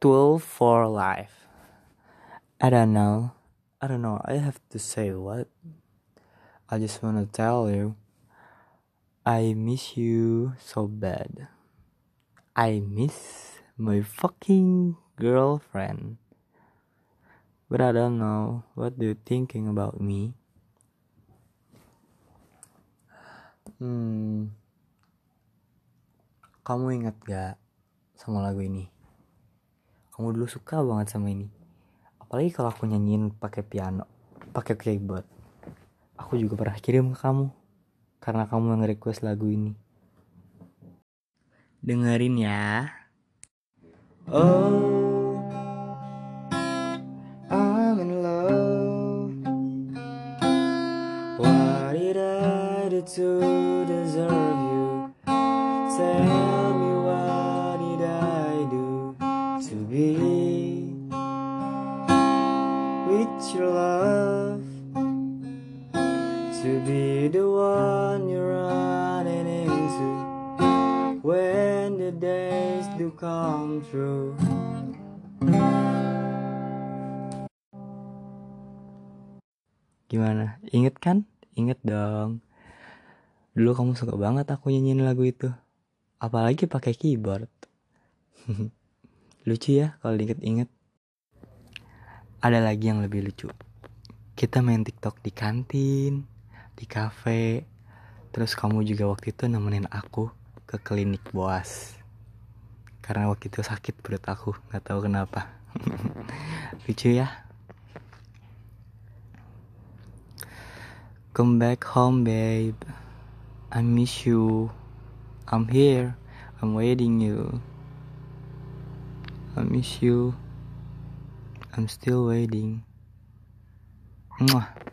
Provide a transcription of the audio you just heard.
12 for life. I don't know. I don't know. I have to say what. I just wanna tell you. I miss you so bad. I miss my fucking girlfriend. But I don't know what do you thinking about me. Hmm. Kamu ingat gak sama lagu ini? Kamu dulu suka banget sama ini. Apalagi kalau aku nyanyiin pakai piano, pakai keyboard. Aku juga pernah kirim ke kamu karena kamu yang request lagu ini. Dengerin ya. Oh, to deserve you? Tell be with your love? To be the one you're running into when the days do come true. Gimana? Ingat kan? Ingat dong. Dulu kamu suka banget aku nyanyiin lagu itu. Apalagi pakai keyboard. lucu ya kalau diinget-inget. Ada lagi yang lebih lucu. Kita main TikTok di kantin, di cafe. Terus kamu juga waktu itu nemenin aku ke klinik boas. Karena waktu itu sakit perut aku, nggak tahu kenapa. lucu ya. Come back home, babe. I miss you. I'm here. I'm waiting you. I miss you. I'm still waiting. Mwah.